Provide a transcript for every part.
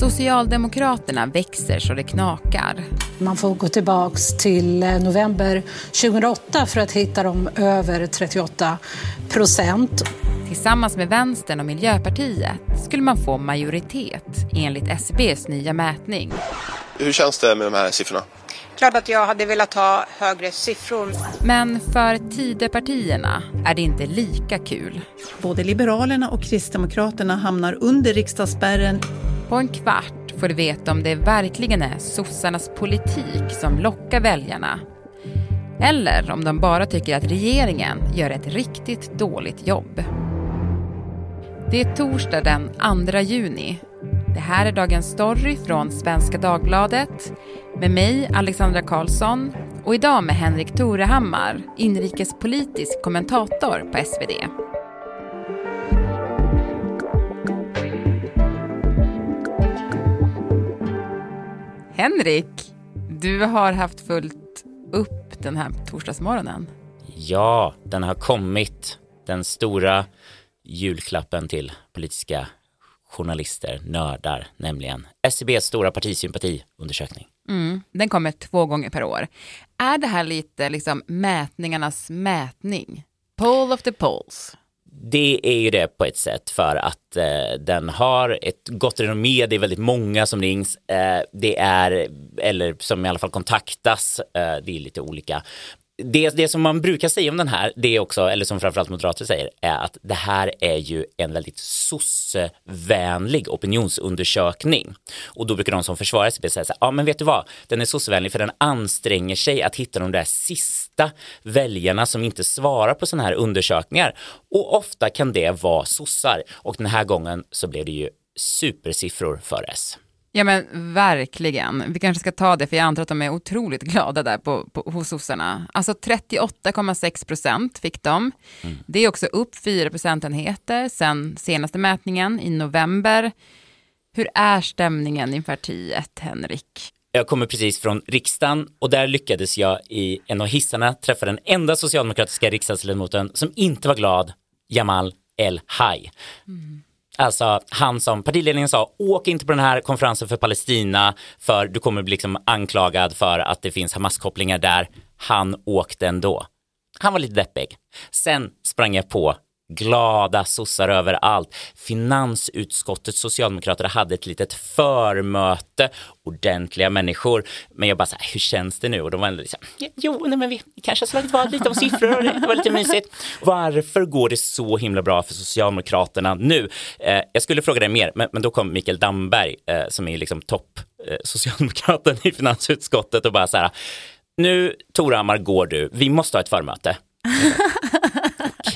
Socialdemokraterna växer så det knakar. Man får gå tillbaks till eh, november 2008 för att hitta de över 38 procent. Tillsammans med Vänstern och Miljöpartiet skulle man få majoritet enligt SCBs nya mätning. Hur känns det med de här siffrorna? Klart att jag hade velat ha högre siffror. Men för Tidöpartierna är det inte lika kul. Både Liberalerna och Kristdemokraterna hamnar under riksdagsspärren. På en kvart får du veta om det verkligen är sossarnas politik som lockar väljarna. Eller om de bara tycker att regeringen gör ett riktigt dåligt jobb. Det är torsdag den 2 juni. Det här är dagens story från Svenska Dagbladet med mig, Alexandra Karlsson och idag med Henrik Torehammar, inrikespolitisk kommentator på SvD. Henrik, du har haft fullt upp den här torsdagsmorgonen. Ja, den har kommit. Den stora julklappen till politiska journalister, nördar, nämligen SCBs stora partisympatiundersökning. Mm, den kommer två gånger per år. Är det här lite liksom mätningarnas mätning? Poll of the polls? Det är ju det på ett sätt för att eh, den har ett gott renommé. Det är väldigt många som rings. Eh, det är, eller som i alla fall kontaktas. Eh, det är lite olika det, det som man brukar säga om den här, det är också, eller som framförallt moderater säger, är att det här är ju en väldigt sossevänlig opinionsundersökning. Och då brukar de som försvarar sig säga så här, ja men vet du vad, den är sossevänlig för den anstränger sig att hitta de där sista väljarna som inte svarar på sådana här undersökningar. Och ofta kan det vara sossar. Och den här gången så blev det ju supersiffror för S. Ja men verkligen. Vi kanske ska ta det för jag antar att de är otroligt glada där på, på, hos sossarna. Alltså 38,6 procent fick de. Mm. Det är också upp 4 procentenheter sen senaste mätningen i november. Hur är stämningen i partiet, Henrik? Jag kommer precis från riksdagen och där lyckades jag i en av hissarna träffa den enda socialdemokratiska riksdagsledamoten som inte var glad, Jamal El-Haj. Mm. Alltså han som partiledningen sa, åk inte på den här konferensen för Palestina för du kommer bli liksom anklagad för att det finns Hamas-kopplingar där. Han åkte ändå. Han var lite deppig. Sen sprang jag på glada sossar överallt. Finansutskottets socialdemokrater hade ett litet förmöte, ordentliga människor. Men jag bara så här, hur känns det nu? Och de var ändå liksom, jo, nej, men vi kanske har slagit vad lite om siffror och det var lite mysigt. Varför går det så himla bra för Socialdemokraterna nu? Eh, jag skulle fråga dig mer, men, men då kom Mikael Damberg eh, som är liksom topp eh, socialdemokraten i finansutskottet och bara så här, nu Torhammar går du, vi måste ha ett förmöte.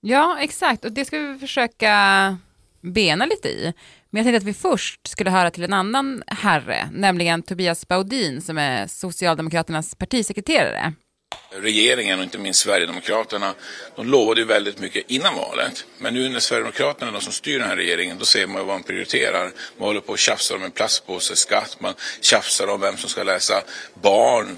Ja, exakt. Och det ska vi försöka bena lite i. Men jag tänkte att vi först skulle höra till en annan herre, nämligen Tobias Baudin som är Socialdemokraternas partisekreterare. Regeringen och inte minst Sverigedemokraterna, de lovade ju väldigt mycket innan valet. Men nu när Sverigedemokraterna är de som styr den här regeringen, då ser man vad man prioriterar. Man håller på att tjafsa om en plastpåseskatt, man tjafsar om vem som ska läsa barn,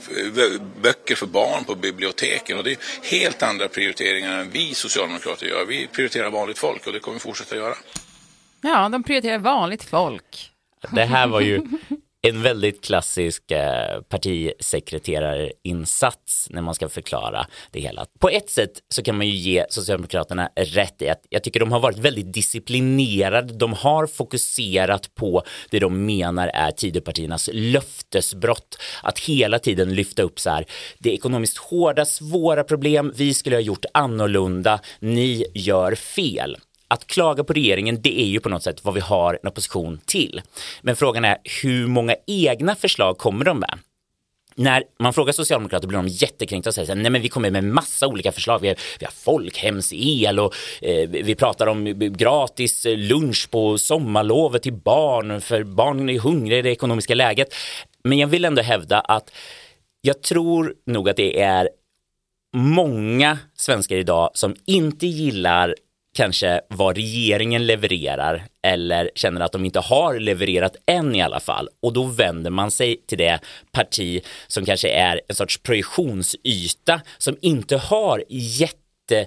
böcker för barn på biblioteken. Och det är helt andra prioriteringar än vi socialdemokrater gör. Vi prioriterar vanligt folk och det kommer vi fortsätta göra. Ja, de prioriterar vanligt folk. Det här var ju en väldigt klassisk eh, partisekreterarinsats när man ska förklara det hela. På ett sätt så kan man ju ge Socialdemokraterna rätt i att jag tycker de har varit väldigt disciplinerade. De har fokuserat på det de menar är Tidöpartiernas löftesbrott. Att hela tiden lyfta upp så här, det är ekonomiskt hårda, svåra problem, vi skulle ha gjort annorlunda, ni gör fel att klaga på regeringen, det är ju på något sätt vad vi har en opposition till. Men frågan är hur många egna förslag kommer de med? när man frågar socialdemokrater blir de jättekränkta och säger så här, nej men vi kommer med massa olika förslag. Vi har, vi har folkhemsel och eh, vi pratar om gratis eh, lunch på sommarlovet till barn för barnen är hungriga i det ekonomiska läget. Men jag vill ändå hävda att jag tror nog att det är många svenskar idag som inte gillar kanske vad regeringen levererar eller känner att de inte har levererat än i alla fall och då vänder man sig till det parti som kanske är en sorts projektionsyta som inte har jätte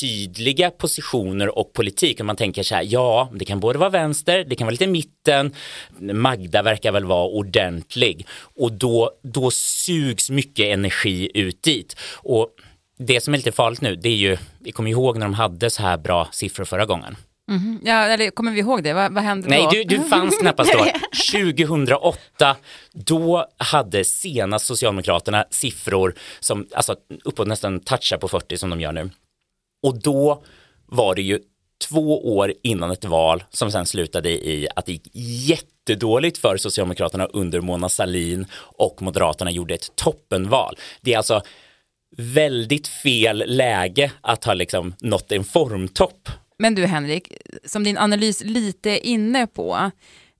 tydliga positioner och politik. Och man tänker så här, ja, det kan både vara vänster, det kan vara lite mitten, Magda verkar väl vara ordentlig och då, då sugs mycket energi ut dit. Och det som är lite farligt nu, det är ju, vi kommer ihåg när de hade så här bra siffror förra gången. Mm. Ja, eller kommer vi ihåg det? Vad, vad hände Nej, då? Nej, du, du fanns knappast då. 2008, då hade senast Socialdemokraterna siffror som alltså uppåt nästan touchar på 40 som de gör nu. Och då var det ju två år innan ett val som sen slutade i att det gick jättedåligt för Socialdemokraterna under Mona Sahlin och Moderaterna gjorde ett toppenval. Det är alltså väldigt fel läge att ha liksom nått en formtopp. Men du Henrik, som din analys lite är inne på,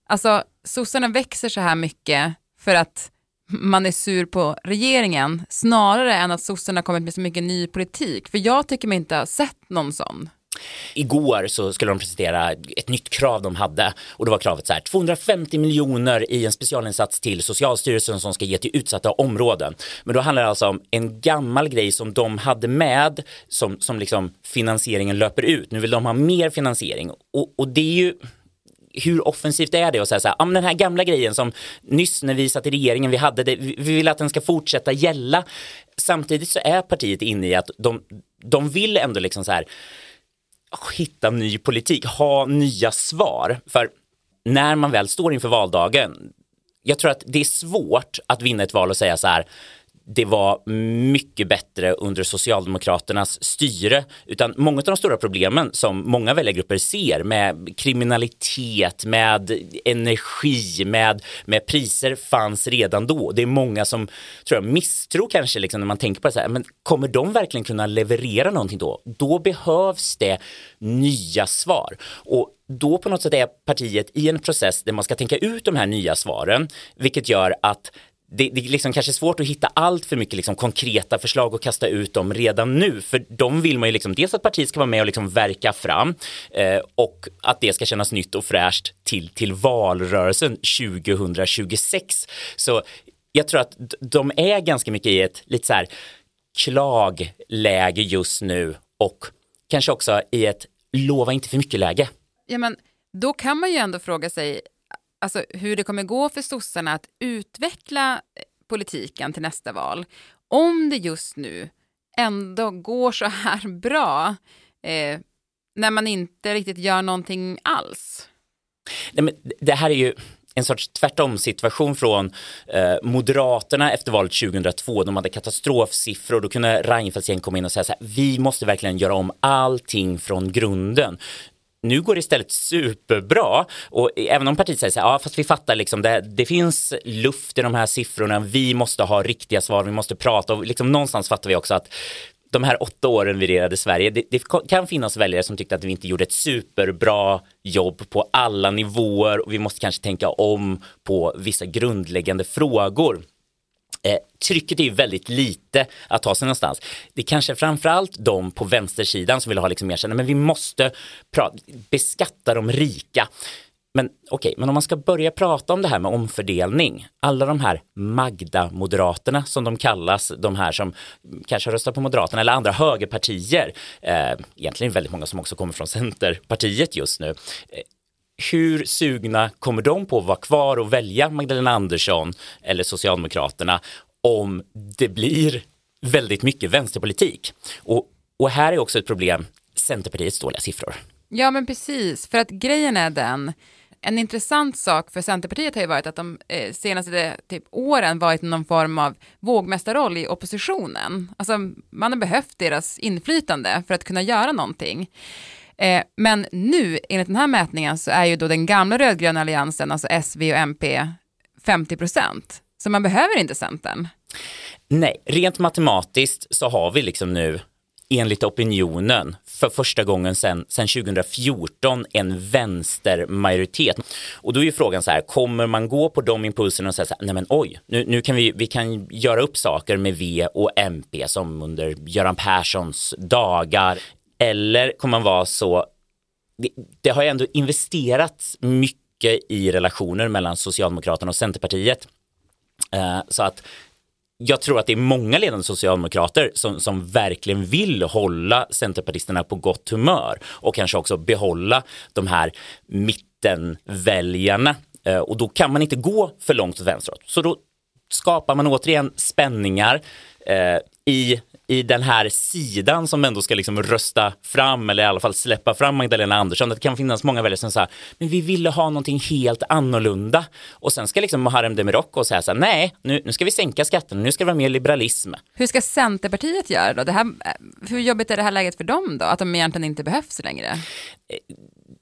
alltså sossarna växer så här mycket för att man är sur på regeringen snarare än att sossarna kommit med så mycket ny politik. För jag tycker mig inte ha sett någon sån. Igår så skulle de presentera ett nytt krav de hade och det var kravet så här 250 miljoner i en specialinsats till Socialstyrelsen som ska ge till utsatta områden. Men då handlar det alltså om en gammal grej som de hade med som, som liksom finansieringen löper ut. Nu vill de ha mer finansiering och, och det är ju hur offensivt är det att säga så här, ja, men den här gamla grejen som nyss när vi satt i regeringen, vi hade det, vi vill att den ska fortsätta gälla. Samtidigt så är partiet inne i att de, de vill ändå liksom så här hitta ny politik, ha nya svar. För när man väl står inför valdagen, jag tror att det är svårt att vinna ett val och säga så här, det var mycket bättre under Socialdemokraternas styre. Utan många av de stora problemen som många väljargrupper ser med kriminalitet, med energi, med, med priser fanns redan då. Det är många som tror jag, misstror kanske liksom, när man tänker på det så här, men kommer de verkligen kunna leverera någonting då? Då behövs det nya svar. Och då på något sätt är partiet i en process där man ska tänka ut de här nya svaren, vilket gör att det, det är liksom kanske svårt att hitta allt för mycket liksom konkreta förslag och kasta ut dem redan nu. För de vill man ju liksom, dels att partiet ska vara med och liksom verka fram eh, och att det ska kännas nytt och fräscht till, till valrörelsen 2026. Så jag tror att de är ganska mycket i ett lite så här klagläge just nu och kanske också i ett lova inte för mycket läge. Ja, men då kan man ju ändå fråga sig alltså, hur det kommer gå för sossarna att utveckla eh, politiken till nästa val. Om det just nu ändå går så här bra eh, när man inte riktigt gör någonting alls. Nej, men det här är ju en sorts tvärtom situation från eh, Moderaterna efter valet 2002. De hade katastrofsiffror. Då kunde Reinfeldts gäng komma in och säga så här, vi måste verkligen göra om allting från grunden nu går det istället superbra och även om partiet säger så här, ja fast vi fattar liksom det, det finns luft i de här siffrorna, vi måste ha riktiga svar, vi måste prata och liksom någonstans fattar vi också att de här åtta åren vi regerade Sverige, det, det, kan finnas väljare som tyckte att vi inte gjorde ett superbra jobb på alla nivåer och vi måste kanske tänka om på vissa grundläggande frågor. Eh, trycket är ju väldigt lite att ta sig någonstans. Det är kanske framförallt de på vänstersidan som vill ha liksom mer, men vi måste beskatta de rika. Men okej, okay, men om man ska börja prata om det här med omfördelning, alla de här Magda-moderaterna som de kallas, de här som kanske röstar på Moderaterna eller andra högerpartier, eh, egentligen väldigt många som också kommer från Centerpartiet just nu, eh, hur sugna kommer de på att vara kvar och välja Magdalena Andersson eller Socialdemokraterna om det blir väldigt mycket vänsterpolitik? Och, och här är också ett problem Centerpartiets dåliga siffror. Ja, men precis, för att grejen är den, en intressant sak för Centerpartiet har ju varit att de eh, senaste typ, åren varit någon form av vågmästarroll i oppositionen. Alltså man har behövt deras inflytande för att kunna göra någonting. Eh, men nu, enligt den här mätningen, så är ju då den gamla rödgröna alliansen, alltså S, V och MP, 50 procent. Så man behöver inte Centern. Nej, rent matematiskt så har vi liksom nu enligt opinionen för första gången sedan 2014 en vänstermajoritet. Och då är ju frågan så här, kommer man gå på de impulserna och säga så här, nej men oj, nu, nu kan vi, vi kan göra upp saker med V och MP som under Göran Perssons dagar. Eller kommer man vara så, det, det har ju ändå investerats mycket i relationer mellan Socialdemokraterna och Centerpartiet. Eh, så att jag tror att det är många ledande socialdemokrater som, som verkligen vill hålla centerpartisterna på gott humör och kanske också behålla de här mittenväljarna. Eh, och då kan man inte gå för långt åt vänster. Så då skapar man återigen spänningar eh, i i den här sidan som ändå ska liksom rösta fram eller i alla fall släppa fram Magdalena Andersson. Det kan finnas många väljare som säger men vi ville ha någonting helt annorlunda. Och sen ska liksom Muharrem Demirok och säga så här, nej, nu, nu ska vi sänka skatterna, nu ska det vara mer liberalism. Hur ska Centerpartiet göra då? Det här, hur jobbigt är det här läget för dem då? Att de egentligen inte behövs längre?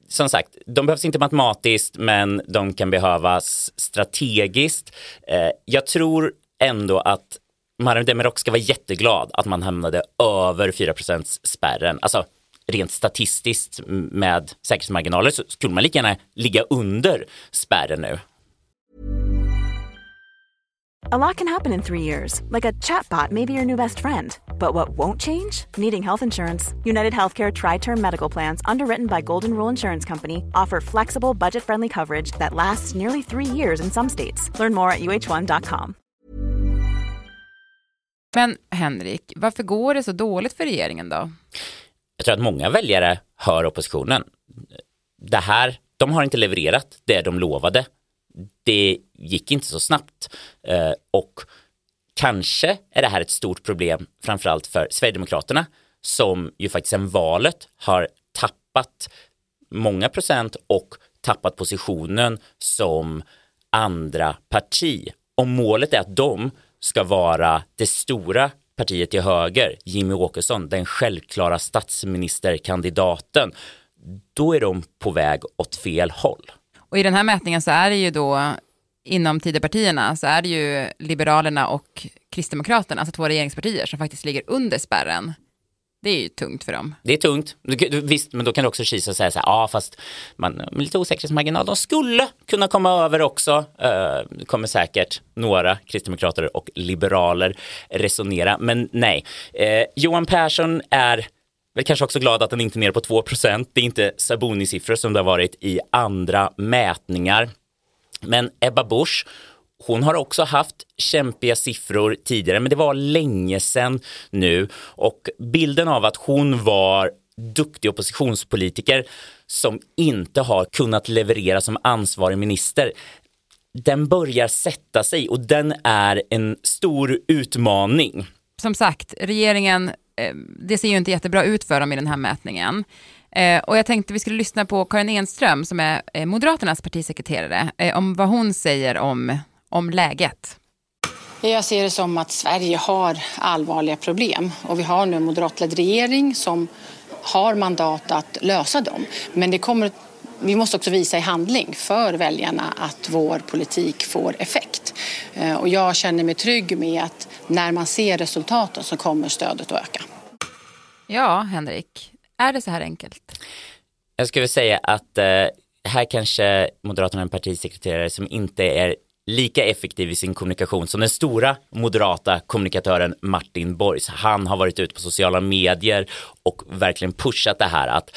som sagt, de behövs inte matematiskt, men de kan behövas strategiskt. Eh, jag tror ändå att Muharrem Demirok ska vara jätteglad att man hamnade över 4% spärren. Alltså rent statistiskt med säkerhetsmarginaler så skulle man lika gärna ligga under spärren nu. A lot can happen in three years, like a chatbot may be your new best friend. But what won't change? Needing health insurance. United Healthcare Tri Term Medical Plans, underwritten by Golden Rule Insurance Company, offer flexible, budget friendly coverage that lasts nearly three years in some states. Learn more at uh1.com. Men Henrik, varför går det så dåligt för regeringen då? Jag tror att många väljare hör oppositionen. Det här, de har inte levererat det de lovade. Det gick inte så snabbt eh, och kanske är det här ett stort problem framförallt för Sverigedemokraterna som ju faktiskt sedan valet har tappat många procent och tappat positionen som andra parti. Om målet är att de ska vara det stora partiet till höger, Jimmy Åkesson, den självklara statsministerkandidaten, då är de på väg åt fel håll. Och i den här mätningen så är det ju då inom Tidöpartierna så är det ju Liberalerna och Kristdemokraterna, alltså två regeringspartier som faktiskt ligger under spärren. Det är ju tungt för dem. Det är tungt. Visst, men då kan du också Kisa och säga så här, ja fast man med lite osäkerhetsmarginal, de skulle kunna komma över också. Uh, kommer säkert några kristdemokrater och liberaler resonera, men nej. Uh, Johan Persson är väl kanske också glad att den inte är nere på 2 procent, Det är inte Sabuni-siffror som det har varit i andra mätningar. Men Ebba Busch hon har också haft kämpiga siffror tidigare, men det var länge sedan nu och bilden av att hon var duktig oppositionspolitiker som inte har kunnat leverera som ansvarig minister den börjar sätta sig och den är en stor utmaning. Som sagt, regeringen, eh, det ser ju inte jättebra ut för dem i den här mätningen. Eh, och jag tänkte vi skulle lyssna på Karin Enström som är eh, Moderaternas partisekreterare om vad hon säger om om läget. Jag ser det som att Sverige har allvarliga problem och vi har nu en moderatledd regering som har mandat att lösa dem. Men det kommer, vi måste också visa i handling för väljarna att vår politik får effekt. Eh, och jag känner mig trygg med att när man ser resultaten så kommer stödet att öka. Ja, Henrik, är det så här enkelt? Jag skulle säga att eh, här kanske Moderaterna har en partisekreterare som inte är lika effektiv i sin kommunikation som den stora moderata kommunikatören Martin Borgs. Han har varit ute på sociala medier och verkligen pushat det här att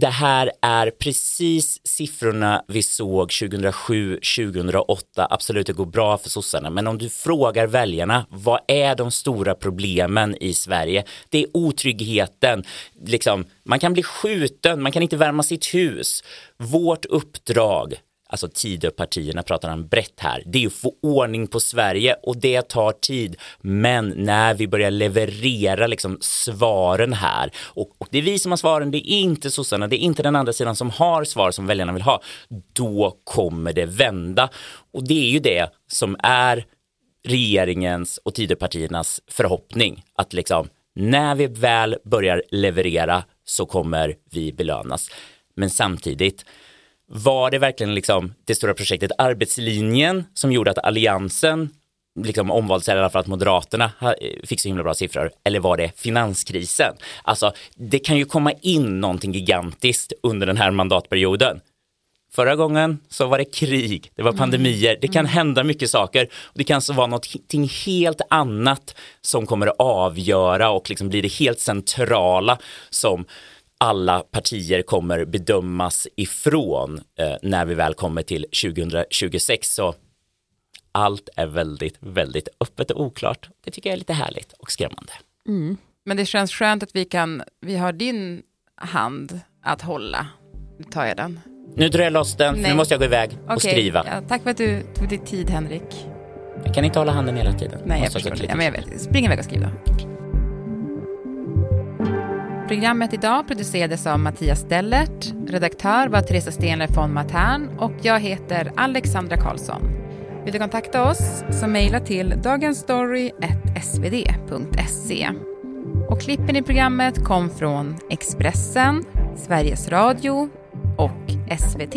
det här är precis siffrorna vi såg 2007-2008. Absolut, det går bra för sossarna, men om du frågar väljarna, vad är de stora problemen i Sverige? Det är otryggheten, liksom, man kan bli skjuten, man kan inte värma sitt hus. Vårt uppdrag alltså Tidöpartierna pratar han brett här, det är att få ordning på Sverige och det tar tid. Men när vi börjar leverera liksom svaren här och, och det är vi som har svaren, det är inte sossarna, det är inte den andra sidan som har svar som väljarna vill ha, då kommer det vända. Och det är ju det som är regeringens och Tidöpartiernas förhoppning att liksom när vi väl börjar leverera så kommer vi belönas. Men samtidigt, var det verkligen liksom det stora projektet arbetslinjen som gjorde att alliansen liksom omvalssedlar för att Moderaterna fick så himla bra siffror eller var det finanskrisen? Alltså det kan ju komma in någonting gigantiskt under den här mandatperioden. Förra gången så var det krig, det var mm. pandemier, det kan mm. hända mycket saker. Det kan så vara någonting helt annat som kommer att avgöra och liksom bli det helt centrala som alla partier kommer bedömas ifrån eh, när vi väl kommer till 2026. Så allt är väldigt, väldigt öppet och oklart. Det tycker jag är lite härligt och skrämmande. Mm. Men det känns skönt att vi kan, vi har din hand att hålla. Nu tar jag den. Nu drar jag loss den, för nu måste jag gå iväg och okay. skriva. Ja, tack för att du tog dig tid, Henrik. Jag kan inte hålla handen hela tiden. Nej, jag, förstår det. Ja, men jag vet. Spring iväg och skriv då. Programmet idag producerades av Mattias Stellert. Redaktör var Teresa Stenler von Matern och jag heter Alexandra Karlsson. Vill du kontakta oss så mejla till dagensstory.svd.se. Och klippen i programmet kom från Expressen, Sveriges Radio och SVT.